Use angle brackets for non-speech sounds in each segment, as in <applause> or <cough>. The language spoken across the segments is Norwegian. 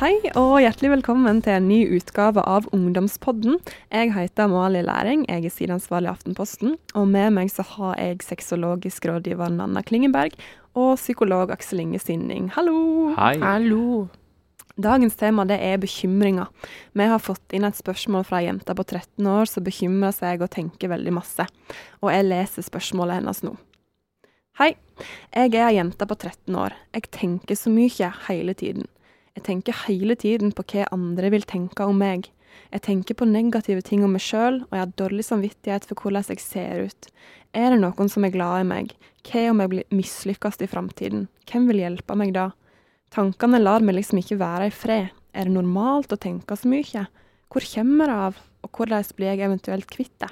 Hei og hjertelig velkommen til en ny utgave av Ungdomspodden. Jeg heter Amalie Læring, jeg er sideansvarlig i Aftenposten. Og med meg så har jeg sexologisk rådgiver Nanna Klingenberg og psykolog Aksel Inge Sinning. Hallo! Hei. Hallo. Dagens tema det er bekymringer. Vi har fått inn et spørsmål fra ei jente på 13 år som bekymrer seg og tenker veldig masse. Og jeg leser spørsmålet hennes nå. Hei, jeg er ei jente på 13 år. Jeg tenker så mye hele tiden. Jeg tenker hele tiden på hva andre vil tenke om meg. Jeg tenker på negative ting om meg sjøl, og jeg har dårlig samvittighet for hvordan jeg ser ut. Er det noen som er glad i meg? Hva om jeg blir mislykkes i framtiden? Hvem vil hjelpe meg da? Tankene lar meg liksom ikke være i fred. Er det normalt å tenke så mye? Hvor kommer det av, og hvordan blir jeg eventuelt kvitt det?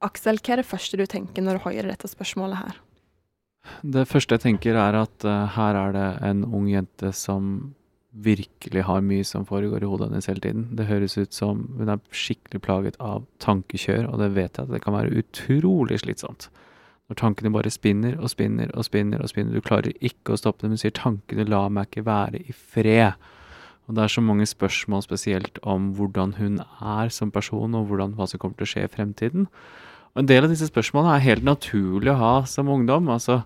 Aksel, hva er det første du tenker når du hører dette spørsmålet her? Det første jeg tenker er at uh, her er det en ung jente som virkelig har mye som foregår i hodet hennes hele tiden. Det høres ut som hun er skikkelig plaget av tankekjør, og det vet jeg at det kan være utrolig slitsomt. Når tankene bare spinner og spinner og spinner og spinner. Du klarer ikke å stoppe dem. Hun sier 'tankene lar meg ikke være i fred'. Og det er så mange spørsmål spesielt om hvordan hun er som person, og hvordan, hva som kommer til å skje i fremtiden. Og en del av disse spørsmålene er helt naturlig å ha som ungdom. altså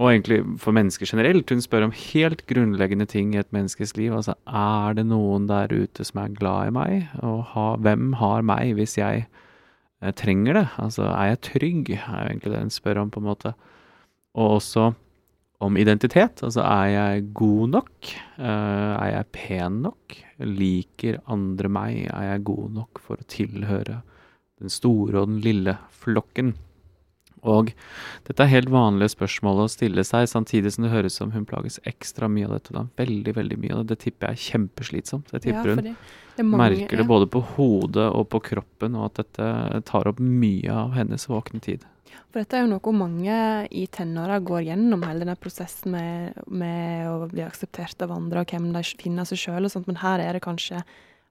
og egentlig for mennesker generelt. Hun spør om helt grunnleggende ting i et menneskes liv. Altså, er det noen der ute som er glad i meg? Og ha, hvem har meg hvis jeg eh, trenger det? Altså, er jeg trygg? er jo egentlig det hun spør om, på en måte. Og også om identitet. Altså, er jeg god nok? Uh, er jeg pen nok? Liker andre meg? Er jeg god nok for å tilhøre den store og den lille flokken. Og dette er helt vanlige spørsmål å stille seg, samtidig som det høres som hun plages ekstra mye av dette. Da. Veldig, veldig mye av det. Det tipper jeg er kjempeslitsomt. Jeg tipper Ja, hun mange, merker det ja. både på hodet og på kroppen, og at dette tar opp mye av hennes våkne tid. For dette er jo noe mange i tenåra går gjennom, hele denne prosessen med, med å bli akseptert av andre, og hvem de finner seg sjøl og sånt, men her er det kanskje,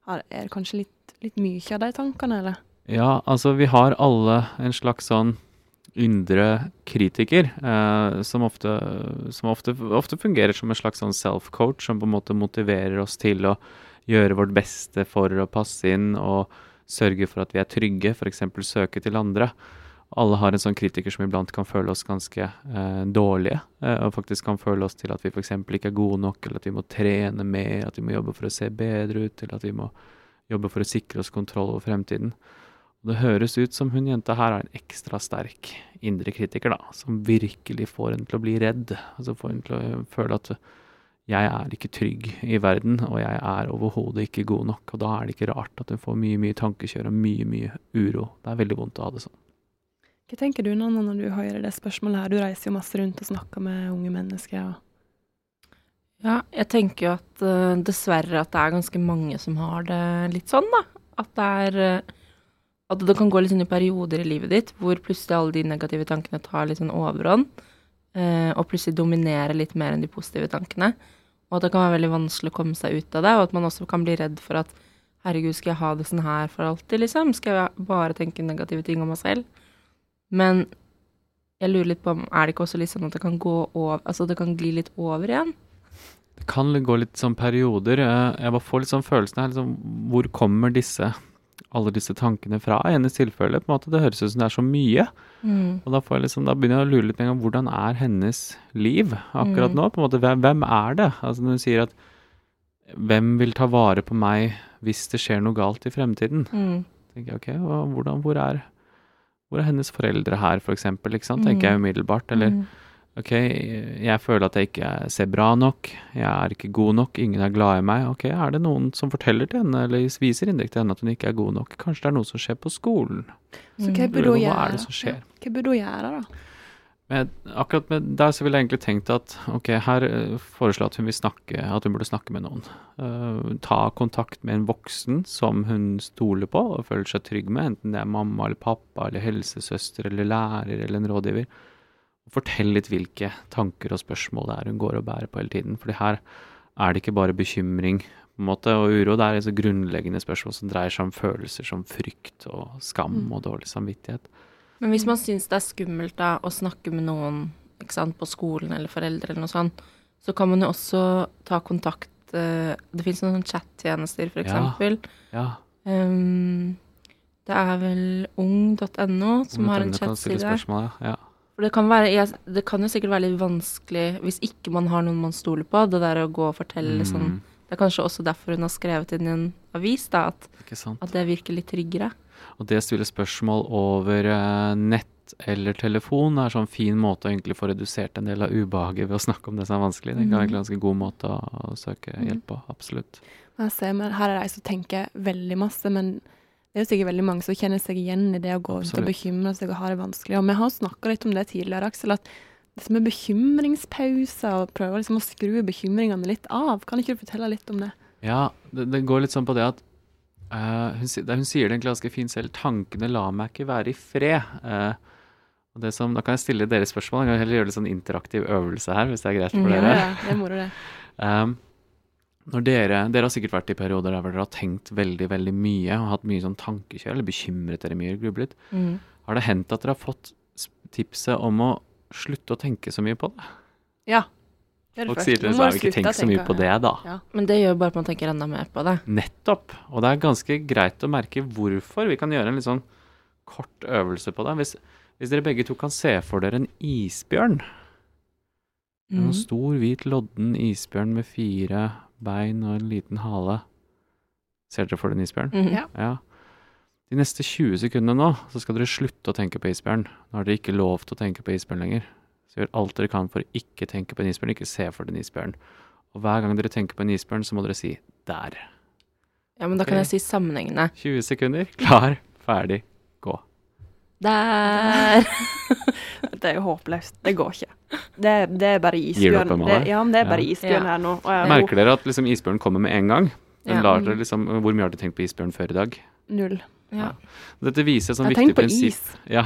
er det kanskje litt, litt mye av de tankene, eller? Ja, altså vi har alle en slags sånn indre kritiker, eh, som, ofte, som ofte, ofte fungerer som en slags sånn self-coach, som på en måte motiverer oss til å gjøre vårt beste for å passe inn og sørge for at vi er trygge, f.eks. søke til andre. Alle har en sånn kritiker som iblant kan føle oss ganske eh, dårlige, eh, og faktisk kan føle oss til at vi f.eks. ikke er gode nok, eller at vi må trene mer, at vi må jobbe for å se bedre ut, eller at vi må jobbe for å sikre oss kontroll over fremtiden. Det høres ut som hun jenta her har en ekstra sterk indre kritiker, da, som virkelig får henne til å bli redd. Altså får henne til å føle at jeg er ikke trygg i verden, og jeg er overhodet ikke god nok. Og da er det ikke rart at hun får mye, mye tankekjør og mye, mye uro. Det er veldig vondt å ha det sånn. Hva tenker du Nanna, når du hører det spørsmålet her? Du reiser jo masse rundt og snakker med unge mennesker. Og... Ja, jeg tenker jo at uh, dessverre at det er ganske mange som har det litt sånn, da. At det er uh, At det kan gå litt sånn i perioder i livet ditt hvor plutselig alle de negative tankene tar litt sånn overhånd, uh, og plutselig dominerer litt mer enn de positive tankene. Og at det kan være veldig vanskelig å komme seg ut av det, og at man også kan bli redd for at herregud, skal jeg ha det sånn her for alltid, liksom? Skal jeg bare tenke negative ting om meg selv? Men jeg lurer litt på om er det ikke også litt sånn at det kan gå over Altså det kan gli litt over igjen? Det kan gå litt sånn perioder. Eh, Jeg bare får litt sånn følelsen her, liksom, hvor kommer disse alle disse tankene fra? I hennes tilfelle, på en måte, det høres ut som det er så mye. Mm. Og da, får jeg liksom, da begynner jeg å lure litt på hvordan er hennes liv akkurat Mm. nå? på en måte, hvem, hvem er det? Altså Når hun sier at hvem vil ta vare på meg hvis det skjer noe galt i fremtiden? Mm. tenker jeg, ok, hvordan, hvor, er, hvor er hennes foreldre her, for eksempel? Ikke sant? tenker jeg umiddelbart. Eller Mm. Ok, jeg føler at jeg ikke ser bra nok, jeg er ikke god nok, ingen er glad i meg. Ok, er det noen som forteller til henne, eller viser indirekte til henne at hun ikke er god nok? Kanskje det er noe som skjer på skolen? Så hva Mm. burde hun Hva gjøre? er det som skjer? Hva burde hun gjøre, da? Men akkurat med der så ville jeg egentlig tenkt at ok, her eh, foreslår jeg at hun vil snakke, at hun burde snakke med noen. Uh, ta kontakt med en voksen som hun stoler på og føler seg trygg med, enten det er mamma eller pappa eller helsesøster eller lærer eller en rådgiver. Fortell litt hvilke tanker og spørsmål det er hun går og bærer på hele tiden. Fordi her er det ikke bare bekymring på en måte, og uro, det er altså grunnleggende spørsmål som dreier seg om følelser som frykt og skam Mm. og dårlig samvittighet. Men hvis man syns det er skummelt da, å snakke med noen sant, på skolen eller foreldre eller noe sånt, så kan man jo også ta kontakt eh, det finnes noen chat-tjenester, for Ja. Ja. Um, det er vel ung.no som har en chatside. ja. For det kan, være, jeg, det kan jo sikkert være litt vanskelig hvis ikke man har noen man stoler på, det der å gå og fortelle sånn Mm, Det er kanskje også derfor hun har skrevet inn i en avis, da, at, at det virker litt tryggere. Og det å stille spørsmål over uh, nett eller telefon er sånn fin måte å egentlig få redusert en del av ubehaget ved å snakke om det som er vanskelig. Det er Mhm. egentlig en ganske god måte å, å søke Mhm. hjelp på, absolutt. Jeg ser, men her er jeg som tenker veldig masse, men det er jo sikkert veldig mange som kjenner seg igjen i det å gå rundt og bekymre seg og ha det vanskelig. Og vi har snakka litt om det tidligere, Aksel, at det med bekymringspauser og prøve liksom å skru bekymringene litt av. Kan ikke du fortelle litt om det? Ja, det, det går litt sånn på det at uh, hun, hun sier det egentlig ganske fint selv. Tankene lar meg ikke være i fred. Uh, og det som, da kan jeg stille dere spørsmål. Jeg kan heller gjøre litt sånn interaktiv øvelse her, hvis det er greit for dere. Ja, det er moro, det. <laughs> Um, når dere, dere har sikkert vært i perioder der dere har tenkt veldig veldig mye og hatt mye sånn tankekjør, eller bekymret dere mye, grublet. Mm. Har det hendt at dere har fått tipset om å slutte å tenke så mye på det? Ja. Det Folk sier til dere har så ikke tenkt så mye på det, da. Ja. Men det gjør bare at man tenker enda mer på det. Nettopp. Og det er ganske greit å merke hvorfor. Vi kan gjøre en litt sånn kort øvelse på det. Hvis, hvis dere begge to kan se for dere en isbjørn, Mm. en stor, hvit, lodden isbjørn med fire bein og en liten hale. Ser dere for dere en isbjørn? Mm Ja. Ja. De neste 20 sekundene nå, så skal dere slutte å tenke på isbjørn. Nå har dere ikke lov til å tenke på isbjørn lenger. Så gjør alt dere kan for å ikke tenke på en isbjørn, ikke se for dere en isbjørn. Og hver gang dere tenker på en isbjørn, så må dere si 'der'. Ja, men da kan jeg si sammenhengende. 20 sekunder, klar, ferdig. Der! <laughs> Det er jo håpløst. Det går ikke. Det, det er bare isbjørn. Det, ja, men det er bare Ja. isbjørn Ja. her nå. Og jeg, Merker dere at liksom isbjørn kommer med en gang? Den Ja. lar dere liksom, Hvor mye har dere tenkt på isbjørn før i dag? Null. Ja. Dette viser et sånn viktig prinsipp. <laughs> Ja,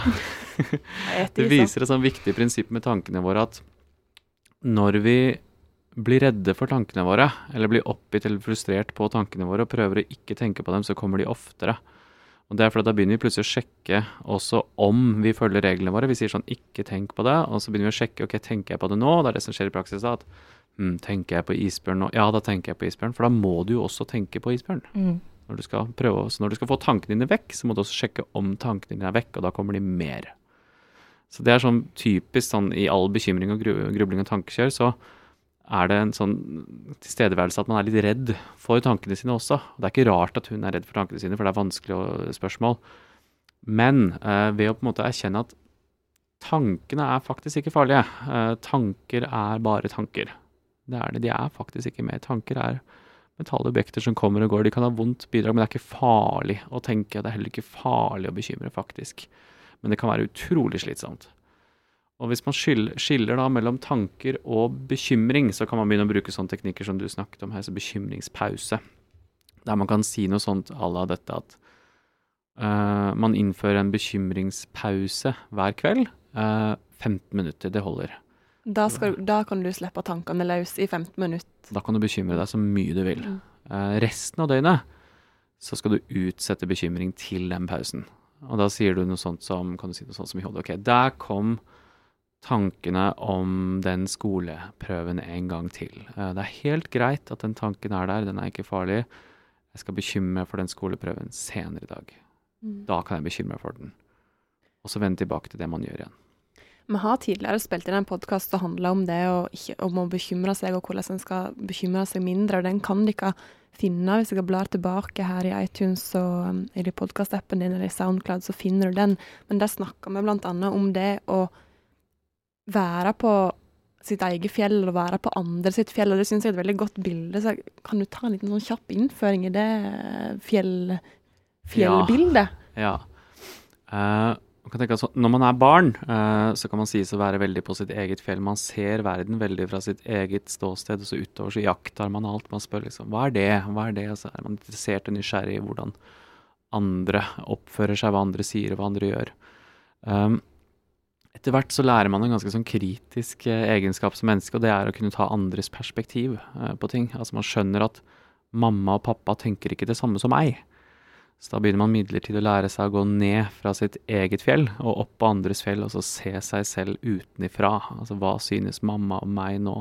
Det viser et sånn viktig prinsipp med tankene våre at når vi blir redde for tankene våre, eller blir oppgitt eller frustrert på tankene våre og prøver å ikke tenke på dem, så kommer de oftere. Og det er fordi Da begynner vi plutselig å sjekke også om vi følger reglene våre. Vi sier sånn 'ikke tenk på det', og så begynner vi å sjekke ok, tenker jeg på det nå. Det er det som skjer i praksis. da, at mm, Tenker jeg på isbjørn nå? Ja, da tenker jeg på isbjørn. For da må du jo også tenke på isbjørn. Mm. Når du skal prøve, så når du skal få tankene dine vekk, så må du også sjekke om tankene dine er vekk, og da kommer de mer. Så det er sånn typisk sånn i all bekymring og grubling og tankekjør, så er det en sånn tilstedeværelse at man er litt redd for tankene sine også. Det er ikke rart at hun er redd for tankene sine, for det er vanskelige spørsmål. Men eh, ved å på en måte erkjenne at tankene er faktisk ikke farlige. Eh, tanker er bare tanker. Det er det. De er faktisk ikke mer. Tanker er mentale objekter som kommer og går. De kan ha vondt bidrag, men det er ikke farlig å tenke. Det er heller ikke farlig å bekymre, faktisk. Men det kan være utrolig slitsomt. Og hvis man skiller, da mellom tanker og bekymring, så kan man begynne å bruke sånne teknikker som du snakket om her, så bekymringspause. Der man kan si noe sånt à la dette at uh, man innfører en bekymringspause hver kveld. Uh, 15 minutter, det holder. Da, skal, da kan du slippe tankene løs i 15 minutter. Da kan du bekymre deg så mye du vil. Eh, resten av døgnet så skal du utsette bekymring til den pausen. Og da sier du noe sånt som kan du si noe sånt som i hodet. Ok, der kom tankene om den skoleprøven en gang til. Eh, det er helt greit at den tanken er der, den er ikke farlig. Jeg skal bekymre meg for den skoleprøven senere i dag. Mm. Da kan jeg bekymre meg for den. Og så vende tilbake til det man gjør igjen. Vi har tidligere spilt inn en podkast som handler om det ikke, om å bekymre seg, og hvordan en skal bekymre seg mindre. og Den kan dere finne hvis dere blar tilbake her i iTunes og um, i podkastappen din eller i Soundcloud, så finner du den. Men der snakker vi annet om det å være på sitt eget fjell og være på andre sitt fjell, og det syns jeg er et veldig godt bilde. Så kan du ta en liten sånn kjapp innføring i det fjell, fjellbildet? Ja. Eh, man kan tenke at når man er barn, uh, så kan man sies å være veldig på sitt eget fjell. Man ser verden veldig fra sitt eget ståsted, og så utover så jakter man alt. Man spør liksom hva er det, hva er det? Og så er man interessert og nysgjerrig i hvordan andre oppfører seg, hva andre sier og hva andre gjør. Um, etter hvert så lærer man en ganske sånn kritisk eh, egenskap som menneske, og det er å kunne ta andres perspektiv eh, på ting. Altså man skjønner at mamma og pappa tenker ikke det samme som meg. Så da begynner man midlertidig å lære seg å gå ned fra sitt eget fjell og opp på andres fjell, og så se seg selv utenifra. Altså hva synes mamma om meg nå?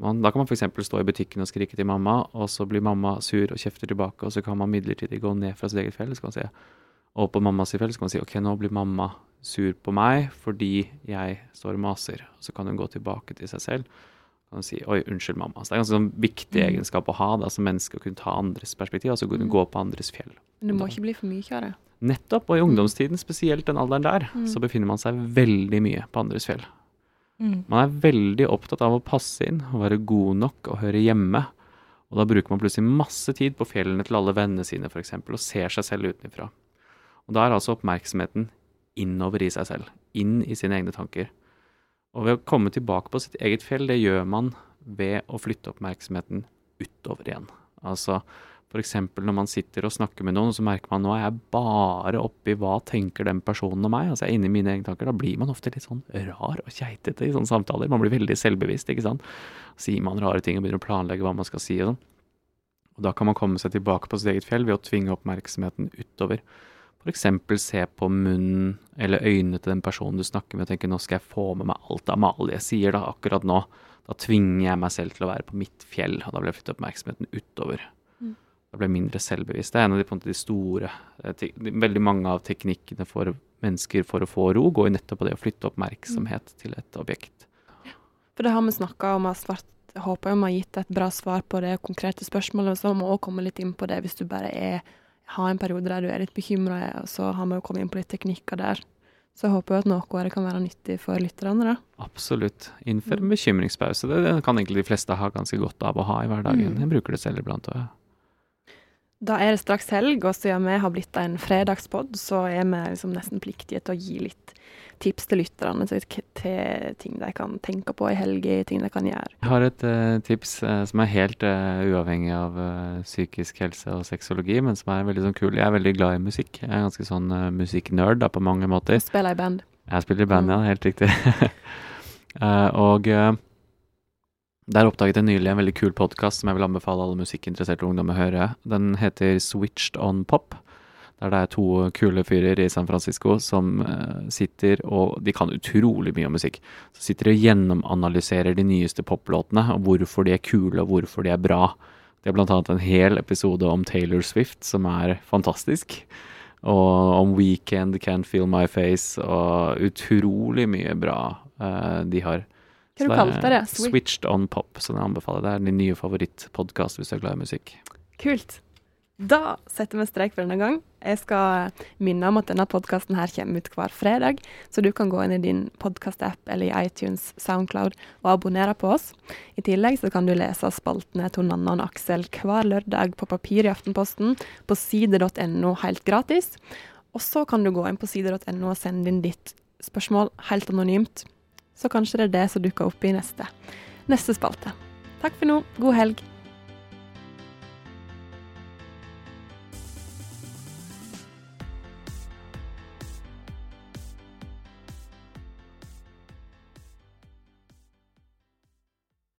Da kan man f.eks. stå i butikken og skrike til mamma, og så blir mamma sur og kjefter tilbake, og så kan man midlertidig gå ned fra sitt eget fjell, så kan man si, og på mammas fjell, så kan man si OK, nå blir mamma sur på meg fordi jeg står og maser. Så kan hun gå tilbake til seg selv og si oi, unnskyld, mamma. Så det er en ganske sånn viktig Mm. egenskap å ha da, som menneske, å kunne ta andres perspektiv, altså kunne Mm. gå på andres fjell. Men det må ikke bli for mye av det. Nettopp, og i ungdomstiden, spesielt den alderen der, Mm. så befinner man seg veldig mye på andres fjell. Mm. Man er veldig opptatt av å passe inn å være god nok og høre hjemme. Og da bruker man plutselig masse tid på fjellene til alle vennene sine, f.eks., og ser seg selv utenfra. Og da er altså oppmerksomheten innover i seg selv, inn i sine egne tanker. Og ved å komme tilbake på sitt eget fjell, det gjør man ved å flytte oppmerksomheten utover igjen. Altså f.eks. når man sitter og snakker med noen, så merker man nå er jeg bare oppi hva tenker den personen om meg. Altså jeg er inne i mine egne tanker. Da blir man ofte litt sånn rar og keitete i sånne samtaler. Man blir veldig selvbevisst, ikke sant. Sier man rare ting og begynner å planlegge hva man skal si og sånn. Og da kan man komme seg tilbake på sitt eget fjell ved å tvinge oppmerksomheten utover. F.eks. se på munnen eller øynene til den personen du snakker med og tenke nå skal jeg få med meg alt Amalie sier da akkurat nå. Da tvinger jeg meg selv til å være på mitt fjell, og da vil jeg flytte oppmerksomheten utover. Mm. Da blir jeg mindre selvbevisst. Det er en av de, måte, de store eh, de, Veldig mange av teknikkene for mennesker for å få ro går jo nettopp på det å flytte oppmerksomhet til et objekt. For det har vi snakka om, og svart, jeg håper vi har gitt et bra svar på det konkrete spørsmålet. Så må vi også komme litt inn på det hvis du bare er, har en periode der du er litt bekymra, og så har vi jo kommet inn på litt teknikker der. Så jeg håper jo at noe av det kan være nyttig for lytterne. da. Absolutt. Innfør en bekymringspause. Det, det kan egentlig de fleste ha ganske godt av å ha i hverdagen. Mm. Jeg bruker det selv iblant. Og, Da er det straks helg, og siden vi har blitt en fredagspod, så er vi liksom nesten pliktige til å gi litt tips til lytterne til, ting de kan tenke på i helga, ting de kan gjøre. Jeg har et uh, tips uh, som er helt uh, uavhengig av psykisk helse og sexologi, men som er veldig sånn kul. Jeg er veldig glad i musikk. Jeg er ganske sånn musikknerd på mange måter. Spiller i band. Jeg spiller i band, Mm. ja. Helt riktig. <laughs> Og der oppdaget jeg nylig en veldig kul podkast som jeg vil anbefale alle musikkinteresserte ungdommer å høre. Den heter Switched on Pop. Der det er to kule fyrer i San Francisco som eh, sitter og De kan utrolig mye om musikk. Så sitter de og gjennomanalyserer de nyeste poplåtene, og hvorfor de er kule, og hvorfor de er bra. De har annet en hel episode om Taylor Swift, som er fantastisk. Og om Weekend, Can't Feel My Face, og utrolig mye bra eh, de har. Hva du kalte det? Switched. Switched on Pop, som jeg anbefaler. Det er din nye favorittpodkast hvis du er glad i musikk. Kult. Da setter vi strek for denne gang. Jeg skal minne om at denne podkasten her kommer ut hver fredag, så du kan gå inn i din podkastapp eller i iTunes, Soundcloud og abonnere på oss. I tillegg så kan du lese spaltene til Nanna og Aksel hver lørdag på papir i Aftenposten på side.no helt gratis. Og så kan du gå inn på side.no og sende inn ditt spørsmål helt anonymt. Så kanskje det er det som dukker opp i neste, neste spalte. Takk for nå. God helg.